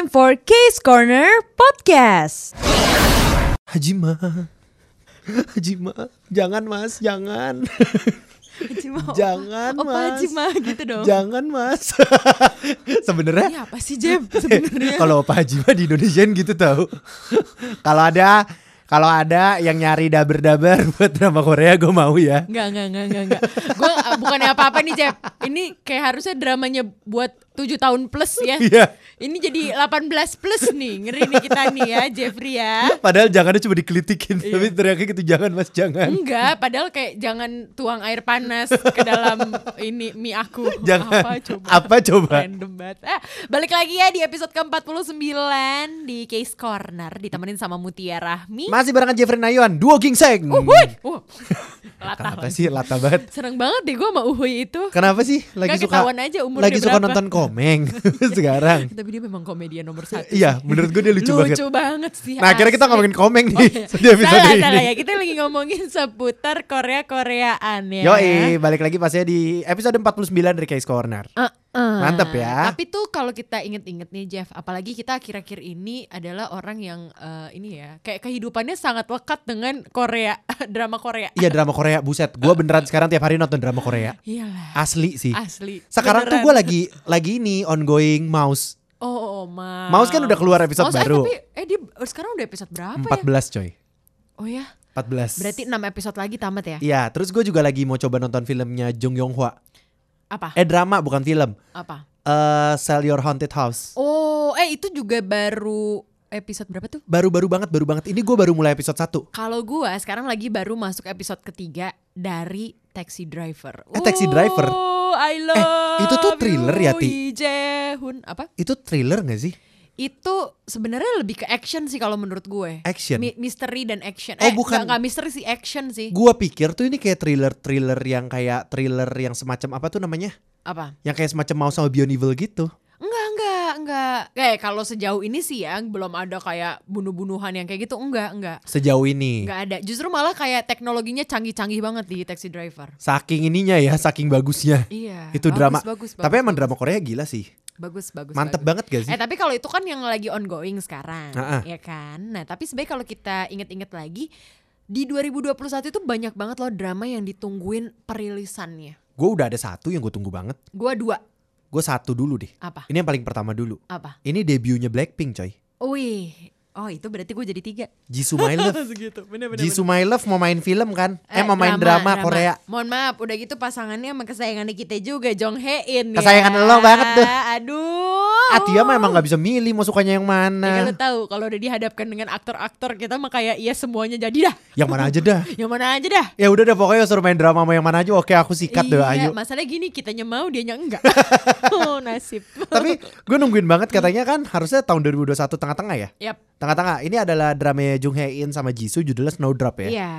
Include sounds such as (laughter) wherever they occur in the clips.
time for Case Corner Podcast. Hajima. Hajima. Jangan mas, jangan. (laughs) Jangan Opa mas. Haji mah gitu dong. Jangan mas. (laughs) Sebenarnya Ini apa sih Jeb (laughs) sebenarnya? kalau Opa Hajima di Indonesian gitu tahu. kalau ada kalau ada yang nyari daber-daber buat drama Korea gue mau ya. Enggak, enggak, enggak, enggak, enggak. Gue bukannya apa-apa nih, Jeb. Ini kayak harusnya dramanya buat 7 tahun plus ya. Iya. Ini jadi 18 plus nih. Ngeri nih kita nih ya, Jeffrey ya. Padahal jangannya cuma dikelitikin Iya. Tapi teriaknya gitu jangan mas jangan Enggak, padahal kayak jangan tuang air panas ke dalam ini mie aku. Jangan Apa coba? Apa coba Random banget. Ah, balik lagi ya di episode ke-49 di Case Corner ditemenin sama Mutia Rahmi. Masih barengan Jeffrey Nayuan Duo Gingseng Uhuy. Uh. Latah Kenapa sih lata banget Seneng banget deh gue sama Uhuy itu. Kenapa sih lagi Nggak suka aja umurnya Lagi suka berapa. nonton komeng (laughs) (laughs) Sekarang Tapi dia memang komedian nomor satu. Iya menurut gue dia lucu, banget banget sih. Nah akhirnya kita ngomongin komeng Oh, nih iya. (laughs) Di episode salah, ini salah ya. Kita lagi ngomongin seputar Korea-Koreaan ya. Yoi balik lagi pastinya di episode 49 dari Case Corner Uh, uh. Mantep ya. Tapi tuh kalau kita inget-inget nih Jeff, apalagi kita akhir-akhir ini adalah orang yang eh, ini ya, kayak kehidupannya sangat lekat dengan Korea, (laughs) drama Korea. Iya drama Korea buset Gue beneran sekarang tiap hari nonton drama Korea Iyalah, Asli sih asli. Sekarang tuh Beneran. gue lagi lagi ini ongoing mouse Oh, oh Mouse. Mouse kan udah keluar episode Mouse, eh, baru. tapi eh dia oh, sekarang udah episode berapa 14 ya? coy Oh ya. 14 Berarti 6 episode lagi tamat ya? Iya terus gue juga lagi mau coba nonton filmnya Jung Yong Hwa Apa? Eh drama bukan film Apa? eh Sell Your Haunted House Oh, eh itu juga baru episode berapa tuh? Baru-baru banget baru banget Ini gue baru mulai episode 1 Kalau gua sekarang lagi baru masuk episode ketiga dari Taxi Driver. Eh, Taxi Driver? I love itu tuh thriller ya, Ti? you, Jae-hoon. Apa? Itu thriller gak sih? Itu sebenarnya lebih ke action sih kalau menurut gue. Action Mi- misteri dan action. Oh, eh, bukan. Gak, gak misteri sih, action sih. Gua pikir tuh ini kayak thriller-thriller yang kayak thriller yang semacam apa tuh namanya? Apa? Yang kayak semacam Mouse sama Beyond Evil gitu. Enggak, enggak. Kayak kalau sejauh ini sih ya belum ada kayak bunuh-bunuhan yang kayak gitu. Enggak, enggak. Sejauh ini. Enggak ada. Justru malah kayak teknologinya canggih-canggih banget di Taxi Driver. Saking ininya ya, saking bagusnya. Iya. Itu bagus, drama. Bagus, bagus, Tapi emang bagus. drama Korea gila sih. bagus bagus Mantep bagus. banget gak sih? Eh tapi kalau itu kan yang lagi ongoing sekarang, Ah, ah. ya kan. Nah tapi sebenarnya kalau kita inget-inget lagi di 2021 itu banyak banget loh drama yang ditungguin perilisannya. Gue udah ada satu yang gue tunggu banget. Gua dua Gue satu dulu deh. apa? Ini yang paling pertama dulu. Apa? Ini debutnya Blackpink coy. Wih, oh itu berarti gue jadi tiga. Jisoo My Love. (laughs) Segitu, bener Jisoo My Love mau main film kan? Eh, mau main drama, Korea. Mohon maaf, udah gitu pasangannya sama kesayangan kita juga Jong Hae In. Kesayangan lo banget tuh. Aduh. Atia mah emang gak bisa milih mau sukanya yang Ya mana. lo tahu kalau udah dihadapkan dengan aktor-aktor kita mah kayak iya semuanya jadi dah. Yang mana aja dah. (laughs) Yang mana aja dah. Ya udah deh pokoknya suruh main drama mau yang mana aja oke aku sikat deh iya, ayo. masalah gini kitanya mau dianya enggak. (laughs) oh, nasib. Tapi gue nungguin banget katanya kan harusnya tahun 2021 tengah-tengah ya. Yap. Tengah-tengah. Ini adalah drama Jung Hae In sama Jisoo judulnya Snowdrop ya. Iya.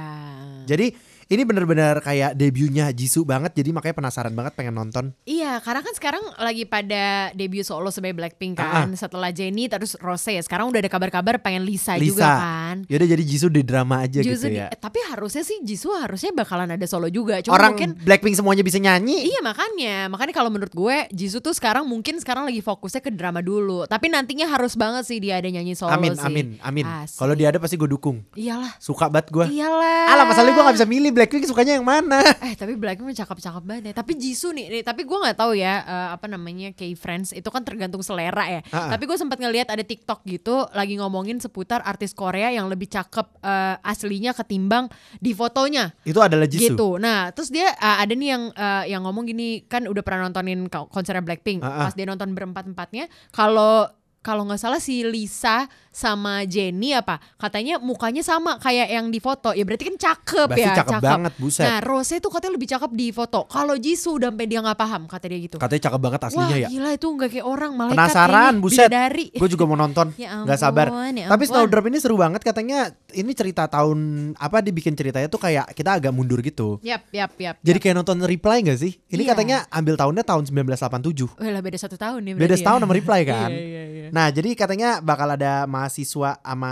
Jadi ini bener-bener kayak debutnya Jisoo banget jadi makanya penasaran banget pengen nonton. Iya, karena kan sekarang lagi pada debut solo sebagai Blackpink Ah, kan. Setelah Jennie terus Rose. Sekarang udah ada kabar-kabar pengen Lisa, Lisa. juga kan. Yaudah jadi Jisoo di drama aja Justru gitu di- ya. eh, tapi harusnya sih Jisoo harusnya bakalan ada solo juga. Cuma Orang mungkin Blackpink semuanya bisa nyanyi. Iya makanya, makanya kalau menurut gue Jisoo tuh sekarang mungkin sekarang lagi fokusnya ke drama dulu. Tapi nantinya harus banget sih dia ada nyanyi solo Amin, sih. amin, amin. Asik. Kalau dia ada pasti gue dukung. Iyalah, Suka banget gue. iyalah. Alah masalahnya gue gak bisa milih Blackpink sukanya yang mana. (laughs) Eh tapi Blackpink cakep-cakep banget ya. Tapi Jisoo nih, nih, tapi gue nggak tahu ya eh, apa namanya K-Friends itu kan tergantung selera ya. Ah, ah. Tapi gue sempat ngelihat ada TikTok gitu lagi ngomongin seputar artis Korea yang lebih cakep eh, aslinya ketimbang di fotonya. Itu adalah Jisoo. gitu. Nah, terus dia uh, ada nih yang uh, yang ngomong gini, kan udah pernah nontonin ko- konsernya Blackpink. Ah, ah. Pas dia nonton berempat-empatnya, kalau kalau nggak salah si Lisa sama Jennie apa katanya mukanya sama kayak yang di foto ya berarti kan cakep Berarti ya cakep banget, buset. nah Rose tuh katanya lebih cakep di foto kalau Jisoo udah sampai dia nggak paham kata dia gitu Katanya cakep banget aslinya wah ya. gila itu nggak kayak orang malaikat Penasaran, kayaknya, buset. bidadari. Gue juga mau nonton. (laughs) Ya Gak sabar. ampun, ya Tapi. Snowdrop ini seru banget katanya. Ini cerita tahun apa dibikin ceritanya tuh kayak kita agak mundur gitu. yap yap yap Jadi yap. kayak nonton Reply gak sih? Ini Iya. katanya ambil tahunnya tahun 1987. Wah, lah beda satu tahun ya Beda setahun ya. sama Reply (laughs) kan. Iya, iya, iya. Nah jadi katanya bakal ada mahasiswa sama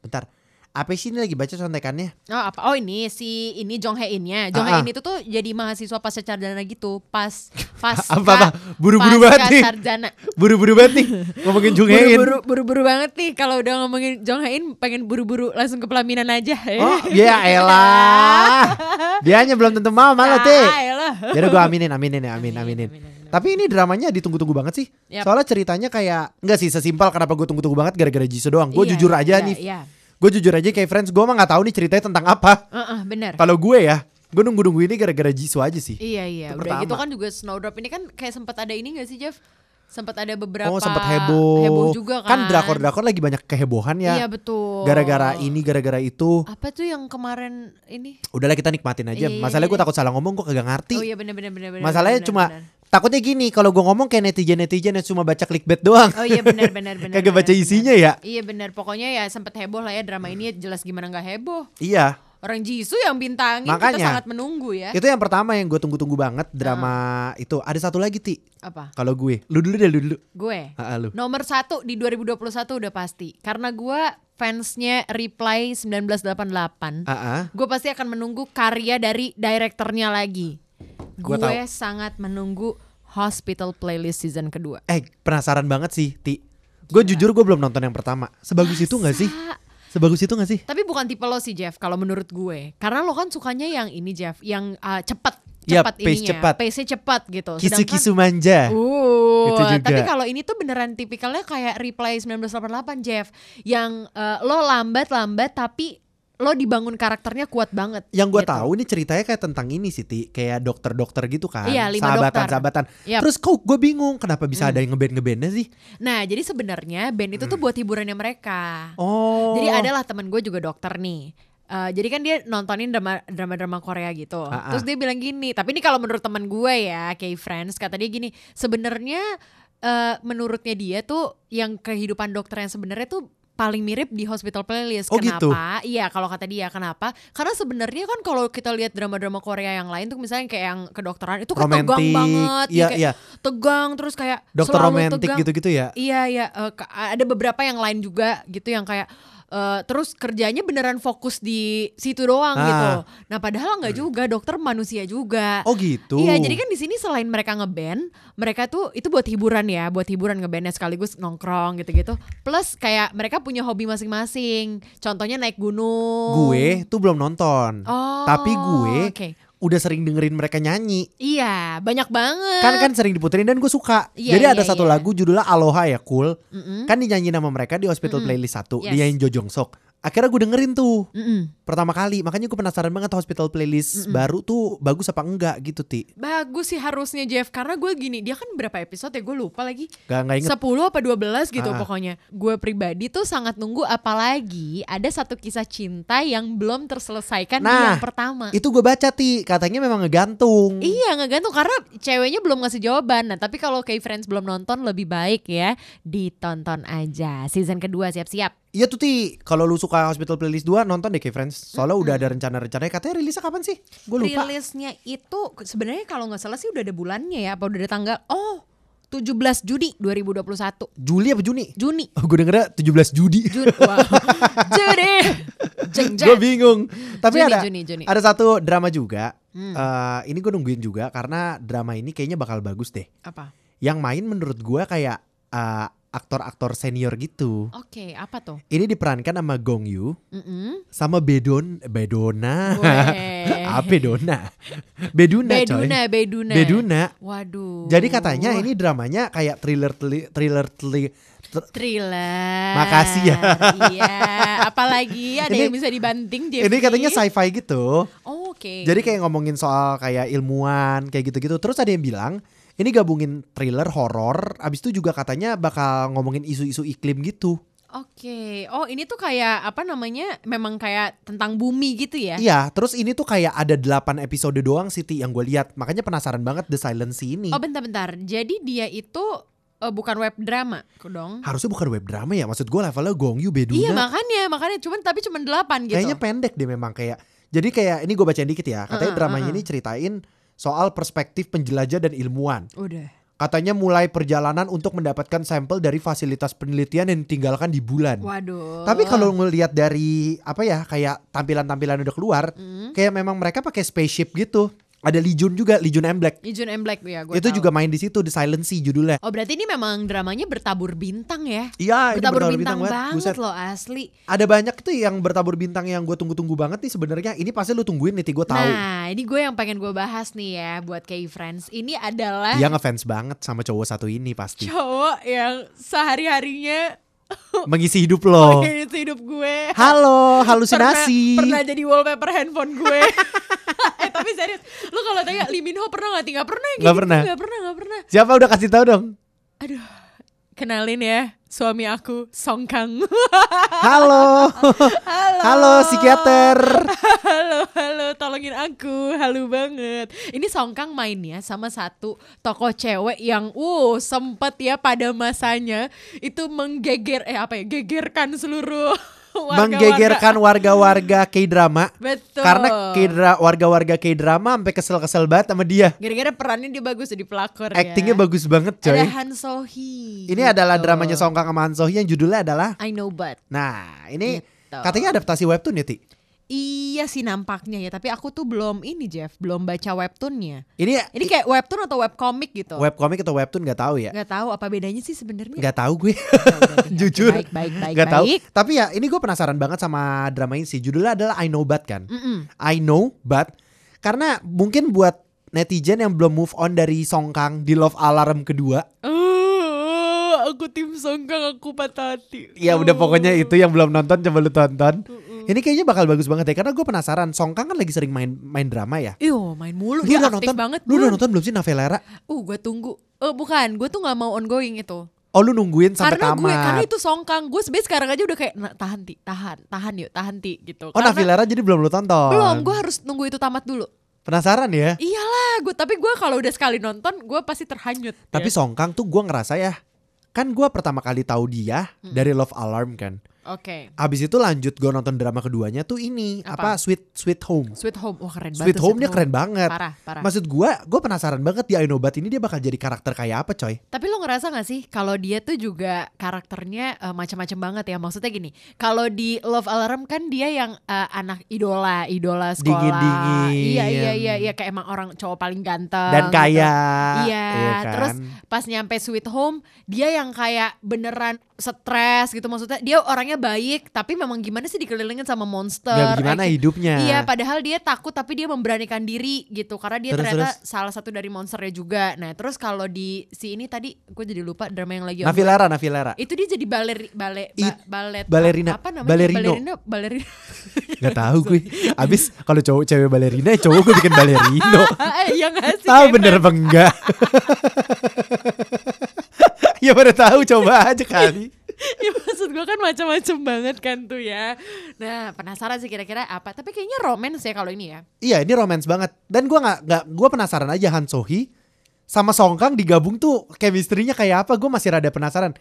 bentar Apa sih ini lagi baca contekannya? Oh apa? Oh ini si ini Jong Hae In-nya. Jong Ah, ah. Hae In itu tuh jadi mahasiswa pasca sarjana gitu, pas pas (laughs) Apa apa? Buru-buru banget nih. sarjana. Buru-buru banget nih ngomongin Jung Hae In. Buru-buru banget nih kalau udah ngomongin Jong Hae In pengen buru-buru langsung ke pelaminan aja. Oh, ya elah. (laughs) Dia hanya belum tentu mau malu, Ti. Ah, elah. Jadi gue aminin, aminin ya, amin, aminin. amin, amin. Tapi ini dramanya ditunggu-tunggu banget sih. Yap. Soalnya ceritanya kayak enggak sih sesimpel kenapa gue tunggu-tunggu banget gara-gara Jisoo doang. Gue Iya, jujur aja iya, nih. Iya. Gue jujur aja kayak friends gue mah nggak tahu nih ceritanya tentang apa. Heeh, bener. Kalau gue ya, gue nunggu-nunggu ini gara-gara Jisoo aja sih. Iya iya, Itu udah gitu kan juga Snowdrop ini kan kayak sempat ada ini gak sih Jeff? Sempat ada beberapa Oh sempat heboh. heboh juga kan. Kan drakor-drakor lagi banyak kehebohan ya. Iya betul. Gara-gara ini, gara-gara itu. Apa tuh yang kemarin ini? Udahlah kita nikmatin aja. Iya, iya, Masalahnya gue iya. takut salah ngomong, gue kagak ngerti. Oh iya bener bener bener. Masalahnya bener, cuma bener. Takutnya gini, kalau gue ngomong kayak netizen-netizen yang cuma baca clickbait doang. Oh iya benar benar (laughs) benar. Kagak baca isinya benar. ya. Iya benar. Pokoknya ya sempat heboh lah ya drama ini jelas gimana nggak heboh. Iya. Orang Jisoo yang bintangin kita Makanya. sangat menunggu ya. Itu yang pertama yang gue tunggu-tunggu banget drama itu. Ada satu lagi ti. Apa? Kalau gue, lu dulu deh, lu dulu. Gue. Ah, lu. Nomor satu di 2021 udah pasti. Karena gue fansnya Reply 1988. Ah, ah. Gue pasti akan menunggu karya dari direkturnya lagi. Gua Gue tahu. sangat menunggu Hospital Playlist season kedua. Eh penasaran banget sih ti. Gue jujur gue belum nonton yang pertama. Sebagus itu gak sih? Masa? Sebagus itu gak sih? Tapi bukan tipe lo sih Jeff kalau menurut gue. Karena lo kan sukanya yang ini Jeff, yang uh, cepat, Iya, cepat pace ininya, cepat. pace cepat gitu. Kisu-kisu manja. Uh, Itu juga. tapi kalau ini tuh beneran tipikalnya kayak Reply 1988 Jeff, yang uh, lo lambat-lambat tapi lo dibangun karakternya kuat banget. Yang gue gitu. tahu ini ceritanya kayak tentang ini sih ti. Kayak dokter-dokter gitu kan. Iya, lima sahabatan, dokter. sahabatan. Yap. Terus kok gue bingung kenapa bisa Hmm. ada yang ngeband-ngebandnya sih? Nah, jadi sebenarnya band itu tuh buat hiburannya mereka. Hmm. Oh. Jadi adalah temen gue juga dokter nih. Eh, jadi kan dia nontonin drama drama drama Korea gitu. Ah, ah. Terus dia bilang gini, tapi ini kalau menurut teman gue ya, kayak friends kata dia gini, sebenarnya eh, menurutnya dia tuh yang kehidupan dokter yang sebenarnya tuh paling mirip di Hospital Playlist. Oh, gitu? kenapa? Iya, kalau kata dia kenapa? Karena sebenarnya kan kalau kita lihat drama-drama Korea yang lain tuh misalnya kayak yang kedokteran itu kan tegang banget, Iya, kayak iya. tegang terus kayak Dokter tegang. gitu-gitu ya. Iya iya ka- ada beberapa yang lain juga gitu yang kayak eh, terus kerjanya beneran fokus di situ doang Ah. gitu. Nah padahal nggak juga dokter manusia juga. Oh gitu. Iya jadi kan di sini selain mereka ngeband, mereka tuh itu buat hiburan ya, buat hiburan ngebandnya sekaligus nongkrong gitu-gitu. Plus kayak mereka punya hobi masing-masing. Contohnya naik gunung. Gue tuh belum nonton. Oh. Tapi gue Oke. Udah sering dengerin mereka nyanyi. Iya banyak banget. Kan kan sering diputerin dan gue suka. Iya, Jadi ada iya, satu iya. lagu judulnya Aloha ya cool. Mm-mm. Kan dinyanyi nama mereka di Hospital Mm-mm. Playlist 1. Yes. Dinyanyiin Jo Jong Sok. Akhirnya gue dengerin tuh Mm-mm. pertama kali. Makanya gue penasaran banget Hospital Playlist Mm-mm. baru tuh bagus apa enggak gitu Ti. Bagus sih harusnya Jeff karena gue gini dia kan berapa episode ya gue lupa lagi Gak, gak inget. 10 apa 12 gitu Ah. pokoknya gue pribadi tuh sangat nunggu apalagi ada satu kisah cinta yang belum terselesaikan di Nah, yang pertama Itu gue baca Ti. Katanya memang ngegantung. Iya ngegantung karena ceweknya belum ngasih jawaban Nah tapi kalau kayak friends belum nonton lebih baik ya Ditonton aja Season kedua siap-siap Iya tuh Ti. Kalau lu suka Hospital Playlist 2 nonton deh Friends. Soalnya udah ada rencana-rencananya. Katanya rilisnya kapan sih? Gue lupa. Rilisnya itu sebenarnya kalau nggak salah sih udah ada bulannya ya Apa udah ada tanggal Oh 17 Juni 2021 Juli apa Juni? Juni Oh, gue dengernya 17 Juni. Juni wow. Juni gue bingung. Tapi Juni, ada Juni, Juni. ada satu drama juga. Hmm. Eh, ini gue nungguin juga karena drama ini kayaknya bakal bagus deh. Apa? Yang main menurut gue kayak eh, aktor-aktor senior gitu. Oke, apa tuh? Ini diperankan sama Gong Yoo Mm-mm. sama Bedon Bedona. (laughs) Apa Bedona? Beduna, coy. Beduna, Beduna. Beduna. Waduh. Jadi katanya ini dramanya kayak thriller thriller thriller, thriller- thr- thriller. Makasih ya. iya, apalagi (laughs) ada Ini- yang bisa dibanting ini katanya sci-fi gitu. Oh, Oke. Jadi kayak ngomongin soal kayak ilmuwan kayak gitu-gitu. Terus ada yang bilang ini gabungin thriller, horor, abis itu juga katanya bakal ngomongin isu-isu iklim gitu. Oke. Oh, ini tuh kayak apa namanya? Memang kayak tentang bumi gitu ya? Iya, terus ini tuh kayak ada 8 episode doang Siti yang gue lihat. Makanya penasaran banget The Silence ini. Oh, bentar-bentar. Jadi dia itu eh, bukan web drama, dong? Harusnya bukan web drama ya. Maksud gue levelnya Gong Yoo Beduna. Iya, makanya, makanya cuman tapi cuman 8 gitu. Kayaknya pendek deh memang kayak. Jadi kayak ini gue bacain dikit ya. Katanya Heeh, dramanya heeh. ini ceritain soal perspektif penjelajah dan ilmuwan. Udah. Katanya mulai perjalanan untuk mendapatkan sampel dari fasilitas penelitian yang ditinggalkan di bulan. Waduh. Tapi kalau ngelihat dari apa ya kayak tampilan-tampilan udah keluar, Hmm. kayak memang mereka pakai spaceship gitu. Ada Legion juga, Legion M Black. Ijun M Black ya gue Itu juga main di situ The Silent Sea judulnya. Oh berarti ini memang dramanya bertabur bintang ya? Iya, bertabur bertabur bintang, bintang, banget, Buset. loh asli. Ada banyak tuh yang bertabur bintang yang gue tunggu-tunggu banget nih sebenarnya. Ini pasti lu tungguin nih, gue tahu. Nah ini gue yang pengen gue bahas nih ya buat K-Friends. Ini adalah Dia ngefans banget sama cowok satu ini pasti. cowok yang sehari-harinya (laughs) Mengisi hidup lo. mengisi hidup gue. Halo, (laughs) halusinasi. Pernah, pernah jadi wallpaper handphone gue. (laughs) eh tapi serius, lu kalau tanya Lee Min Ho pernah gak? Nggak pernah ya? Nggak pernah. Gak pernah, gak pernah. Siapa udah kasih tahu dong? Aduh, kenalin ya suami aku Song Kang. (laughs) Halo. halo. Halo psikiater. halo, halo, tolongin aku. Halo banget. Ini Song Kang mainnya sama satu tokoh cewek yang uh sempet ya pada masanya itu menggeger eh apa ya? gegerkan seluruh (laughs) Menggegerkan warga-warga K-drama. Betul. Karena K-dra- warga-warga K-drama sampai kesel-kesel banget sama dia. Gara-gara perannya dia bagus jadi pelakor Actingnya ya. bagus banget coy. Ada Han So Hee. Ini gitu. adalah dramanya Song Kang sama Han So Hee yang judulnya adalah I Know But. Nah, ini Gitu. katanya adaptasi webtoon ya, Ti? Iya sih nampaknya ya, tapi aku tuh belum ini Jeff, belum baca webtoonnya. Ini Ini kayak webtoon atau webcomic gitu. webcomic atau webtoon nggak tahu ya? Nggak tahu apa bedanya sih sebenarnya. Nggak tahu gue. Ya. (laughs) Jujur. Baik, baik, baik, tahu. baik. Tapi ya ini gue penasaran banget sama drama ini sih. Judulnya adalah I Know But kan. Mm-mm. I Know But karena mungkin buat netizen yang belum move on dari Song Kang di Love Alarm kedua. Oh, aku tim Songkang aku patah hati. Ya udah pokoknya itu yang belum nonton coba lu tonton. Mm-mm. Ini kayaknya bakal bagus banget ya karena gue penasaran. Song Kang kan lagi sering main main drama ya. Iyo main mulu Lu dia udah nonton? banget. Lu udah nonton belum sih Navelera? Uh, gue tunggu. Oh bukan, gue tuh nggak mau ongoing itu. Oh lu nungguin sampai karena gue, tamat. karena itu Songkang. Gue sebenarnya sekarang aja udah kayak nah, tahan ti, tahan, tahan yuk, tahan ti gitu. Oh Karena- Navilera jadi belum lu tonton? Belum, gue harus nunggu itu tamat dulu. Penasaran ya? Iyalah, gue tapi gue kalau udah sekali nonton, gue pasti terhanyut. Tapi ya. Song Kang tuh gue ngerasa ya. Kan gue pertama kali tahu dia dari Love Alarm kan. Oke. Abis itu lanjut gue nonton drama keduanya tuh ini Apa? apa, Sweet Sweet Home. Sweet Home, wah keren banget. Sweet tuh Home dia keren banget. Parah, parah. Maksud gue, gue penasaran banget di Ainobat ini dia bakal jadi karakter kayak apa coy? Tapi lo ngerasa gak sih kalau dia tuh juga karakternya eh, macam-macam banget ya? Maksudnya gini, kalau di Love Alarm kan dia yang eh, anak idola, idola sekolah. Dingin-dingin. Iya, iya, iya, iya kayak emang orang cowok paling ganteng. Dan gitu. kaya. Iya, kan? terus pas nyampe Sweet Home, dia yang kayak beneran stres gitu. Maksudnya dia orangnya baik, tapi memang gimana sih dikelilingin sama monster. Gak gimana action- hidupnya. Iya, padahal dia takut tapi dia memberanikan diri gitu karena dia Terus, ternyata salah satu dari monsternya juga. Nah, terus kalau di si ini tadi gue jadi lupa drama yang lagi on- Navilera, Navilera. Itu dia jadi baler bale ba, It- balet balerina. Apa namanya? Balerino. Balerina, balerina. (laughs) Gak tahu gue. (laughs) Abis kalau cowok cewek balerina, ya cowok gue bikin balerino. (laughs) Eh, ngasih tahu bener apa enggak? (laughs) ya pada tahu coba aja kali. (laughs) ya maksud gue kan macam-macam banget kan tuh ya. Nah penasaran sih kira-kira apa. Tapi kayaknya romance ya kalau ini ya. Iya ini romance banget. Dan gue nggak nggak gue penasaran aja Han Sohee sama Song Kang digabung tuh chemistry-nya kayak apa? Gue masih rada penasaran.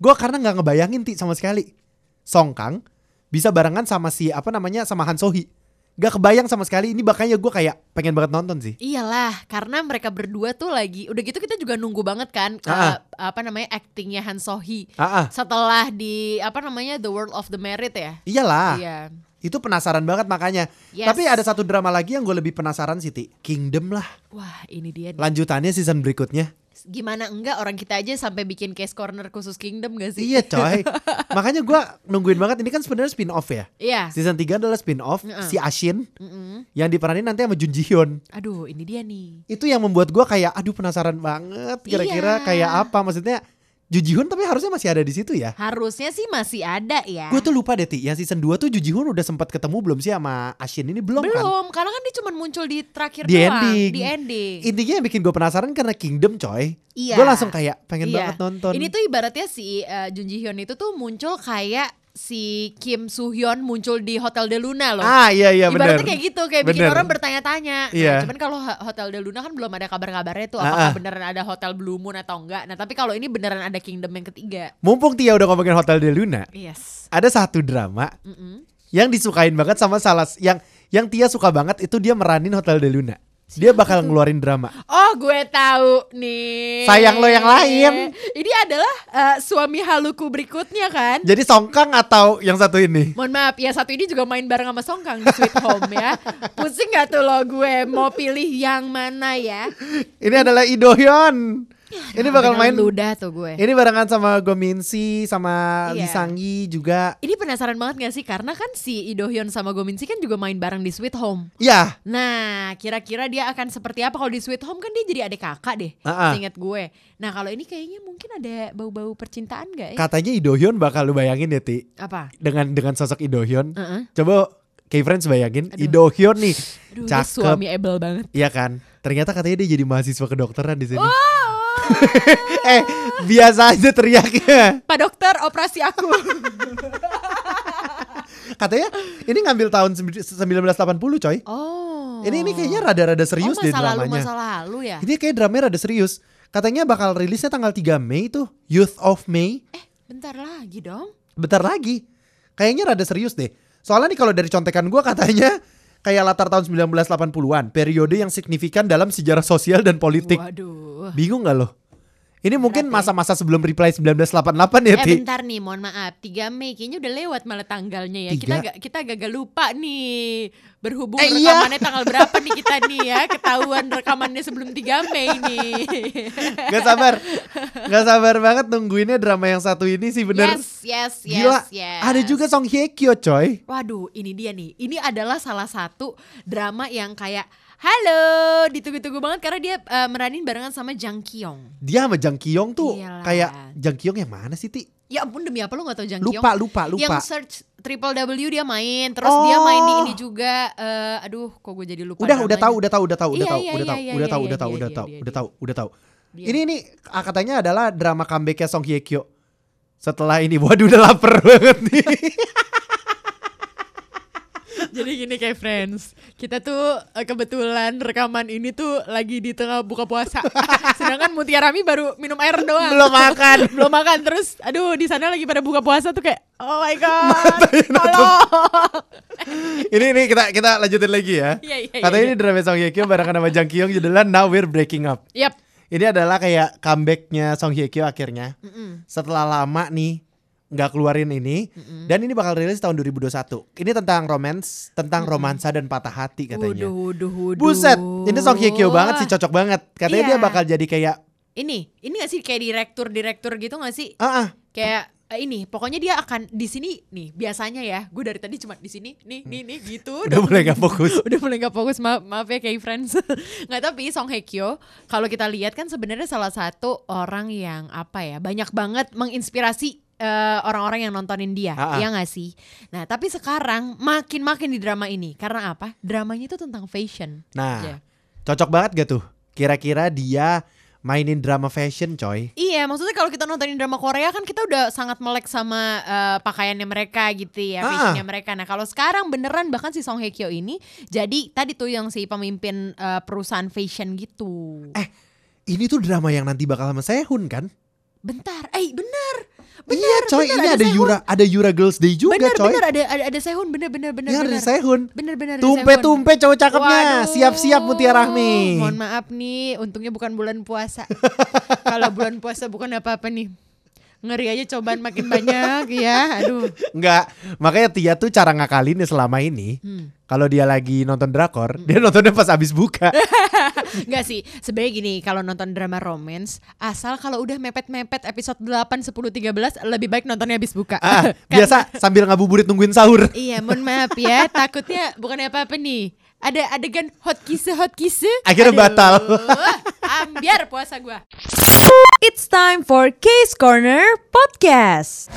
Gue karena nggak ngebayangin ti sama sekali. Song Kang bisa barengan sama si apa namanya sama Han Sohee. Gak kebayang sama sekali ini makanya gue kayak pengen banget nonton sih. Iyalah karena mereka berdua tuh lagi. Udah gitu kita juga nunggu banget kan. Ah, eh, apa namanya actingnya Han Sohee. Ah, ah. Setelah di apa namanya The World of the Merit ya. iyalah. Iya. Itu penasaran banget makanya. Yes. Tapi ada satu drama lagi yang gue lebih penasaran sih Ti. Kingdom lah. Wah ini dia. nih. Lanjutannya season berikutnya. Gimana enggak orang kita aja sampai bikin case corner khusus Kingdom gak sih? Iya coy. (laughs) Makanya gue nungguin banget ini kan sebenarnya spin off ya. Iya. Season 3 adalah spin off Mm-mm. si Ashin Mm-mm. yang diperanin nanti sama Jun Ji Hyun. Aduh ini dia nih. Itu yang membuat gue kayak aduh penasaran banget kira-kira Iya. kayak apa maksudnya Jun Ji Hyun tapi harusnya masih ada di situ ya. Harusnya sih masih ada ya. Gue tuh lupa deh Ti, yang season 2 tuh Jun Ji Hyun udah sempat ketemu belum sih sama Ashin ini belum, kan? Belum, karena kan dia cuma muncul di terakhir Di doang, ending. di ending. Intinya yang bikin gue penasaran karena Kingdom coy. Iya. Gue langsung kayak pengen Iya. banget nonton. Ini tuh ibaratnya si uh, Jun Ji Hyun itu tuh muncul kayak si Kim Soo Hyun muncul di Hotel de Luna loh. Ah iya iya bener. Ibaratnya kayak gitu, kayak bikin Bener. orang bertanya-tanya. Nah, Iya. cuman kalau Ho- Hotel de Luna kan belum ada kabar-kabarnya tuh Ah, apakah ah. beneran ada Hotel Blue Moon atau enggak. Nah, tapi kalau ini beneran ada Kingdom yang ketiga. Mumpung Tia udah ngomongin Hotel de Luna, Yes. ada satu drama Mm-mm. yang disukain banget sama salah yang yang Tia suka banget itu dia meranin Hotel de Luna. Dia bakal ngeluarin drama. Oh gue tahu nih. Sayang lo yang lain. Ini adalah eh, suami haluku berikutnya kan. Jadi Songkang atau yang satu ini? Mohon maaf ya satu ini juga main bareng sama Songkang di Sweet Home ya. (laughs) Pusing gak tuh lo gue mau pilih yang mana ya? Ini adalah Idohyun. Ini bakal main. Ludah tuh gue. Ini barengan sama Gominsi sama Iya. Lee Sang-gi juga. Ini penasaran banget gak sih karena kan si Idohyun sama Gominsi kan juga main bareng di Sweet Home. Ya, Nah, kira-kira dia akan seperti apa kalau di Sweet Home kan dia jadi adik kakak deh. Ah. Ingat gue. Nah, kalau ini kayaknya mungkin ada bau-bau percintaan gak ya? katanya Idohyun bakal lu bayangin ya, Ti. Apa? Dengan dengan sosok Idohyun. Heeh. Coba K-Friends bayangin Aduh. Idohyun nih. Aduh, Cakep. suami ebel banget. Iya kan? Ternyata katanya dia jadi mahasiswa kedokteran di sini. Oh, (laughs) eh, biasa aja teriaknya. Pak dokter, operasi aku. (laughs) Katanya ini ngambil tahun sembi- 1980 coy. Oh. Ini ini kayaknya rada-rada serius oh, deh masa lalu, dramanya. masa lalu ya? Ini kayak dramanya rada serius. Katanya bakal rilisnya tanggal 3 Mei tuh, Youth of May. Eh, bentar lagi dong. Bentar lagi. Kayaknya rada serius deh. Soalnya nih kalau dari contekan gua katanya kayak latar tahun 1980-an, periode yang signifikan dalam sejarah sosial dan politik. Waduh. Bingung gak lo? Ini mungkin masa-masa sebelum reply 1988 ya, Eh Ti. bentar nih, mohon maaf. 3 Mei kayaknya udah lewat malah tanggalnya ya. Tiga? Kita gak, kita gagal lupa nih. Berhubung Eh, iya. rekamannya tanggal berapa nih kita nih ya. Ketahuan rekamannya sebelum 3 Mei nih. Gak sabar. Gak sabar banget nungguinnya drama yang satu ini sih bener. Yes, yes, yes, Gila. yes. Ada juga Song Hye Kyo coy. Waduh, ini dia nih. Ini adalah salah satu drama yang kayak Halo, ditunggu-tunggu banget karena dia eh, meranin barengan sama Jang Kyung. Dia sama Jang Kyung tuh Iyalah. kayak Jang Kyung yang mana sih Ti? Ya ampun demi apa lu gak tau Jang Kyung? Lupa, lupa, lupa. Yang search triple W dia main, terus dia main di Oh. ini juga. eh, aduh, kok gue jadi lupa. Udah, udah tahu, udah tahu, udah tahu, udah tahu, udah tahu, udah tahu, udah tahu, udah tahu, udah tahu, udah tahu. Ini ini ah, katanya adalah drama comebacknya Song Hye Kyo. Setelah ini, waduh udah lapar (laughs) banget nih. (laughs) Jadi gini kayak friends, kita tuh eh, kebetulan rekaman ini tuh lagi di tengah buka puasa. (laughs) Sedangkan Mutiara Rami baru minum air doang. Belum makan. (laughs) Belum makan terus aduh di sana lagi pada buka puasa tuh kayak oh my god. Tolong. ini ini kita kita lanjutin lagi ya. Iya, iya, iya, Katanya iya. ini drama Song Hye Kyo barengan sama Jang Kyung judulnya Now We're Breaking Up. Yap. Ini adalah kayak comebacknya Song Hye Kyo akhirnya. Mm-mm. Setelah lama nih nggak keluarin ini dan ini bakal rilis tahun 2021. Ini tentang romance, tentang romansa dan patah hati katanya. Wuduh, wuduh, wuduh. Buset, ini Song Hye Kyo banget sih cocok banget. Katanya Iya. dia bakal jadi kayak Ini, ini gak sih kayak direktur-direktur gitu gak sih? ah ah, Kayak eh, ini, pokoknya dia akan di sini nih biasanya ya. Gue dari tadi cuma di sini, nih, nih, nih gitu. udah mulai gak fokus. udah mulai gak fokus (laughs) maaf, maaf ya kayak friends (laughs) nggak tapi Song Hye Kyo kalau kita lihat kan sebenarnya salah satu orang yang apa ya banyak banget menginspirasi eh, orang-orang yang nontonin dia Ah, ah. ya nggak sih nah tapi sekarang makin makin di drama ini karena apa dramanya itu tentang fashion Nah, Iya. cocok banget gak tuh? Kira-kira dia mainin drama fashion coy. Iya, maksudnya kalau kita nontonin drama Korea kan kita udah sangat melek sama eh, pakaiannya mereka gitu ya, fashionnya mereka. Nah kalau sekarang beneran bahkan si Song Hye Kyo ini jadi tadi tuh yang si pemimpin eh, perusahaan fashion gitu. Eh, ini tuh drama yang nanti bakal sama Sehun kan? Bentar, eh bener, bener, iya coy, bener, ini ada, Sehun. Yura, ada Yura Girls Day juga bener, coy. bener ada ada ada Sehun, bener, bener, bener, Iya ada Sehun. bener, bener, ada Tumpe Sehun. tumpe cowok cakepnya. Waduh. Siap-siap Mutiara Rahmi. Mohon maaf nih, untungnya bukan bulan puasa. (laughs) Kalau bulan puasa bukan apa-apa nih. Ngeri aja cobaan makin banyak (laughs) ya. Aduh. Enggak, makanya Tia tuh cara ngakalinnya selama ini. Hmm. Kalau dia lagi nonton drakor, dia nontonnya pas abis buka. (laughs) Enggak sih, sebenarnya gini, kalau nonton drama romance, asal kalau udah mepet-mepet episode 8, 10, 13 lebih baik nontonnya habis buka. ah, (laughs) Karena- biasa sambil ngabuburit nungguin sahur. Iya, mohon maaf ya, takutnya bukannya apa-apa nih. Ada adegan hot kiss hot kiss. Akhirnya batal. (laughs) Ambiar puasa gua. It's time for Case Corner Podcast.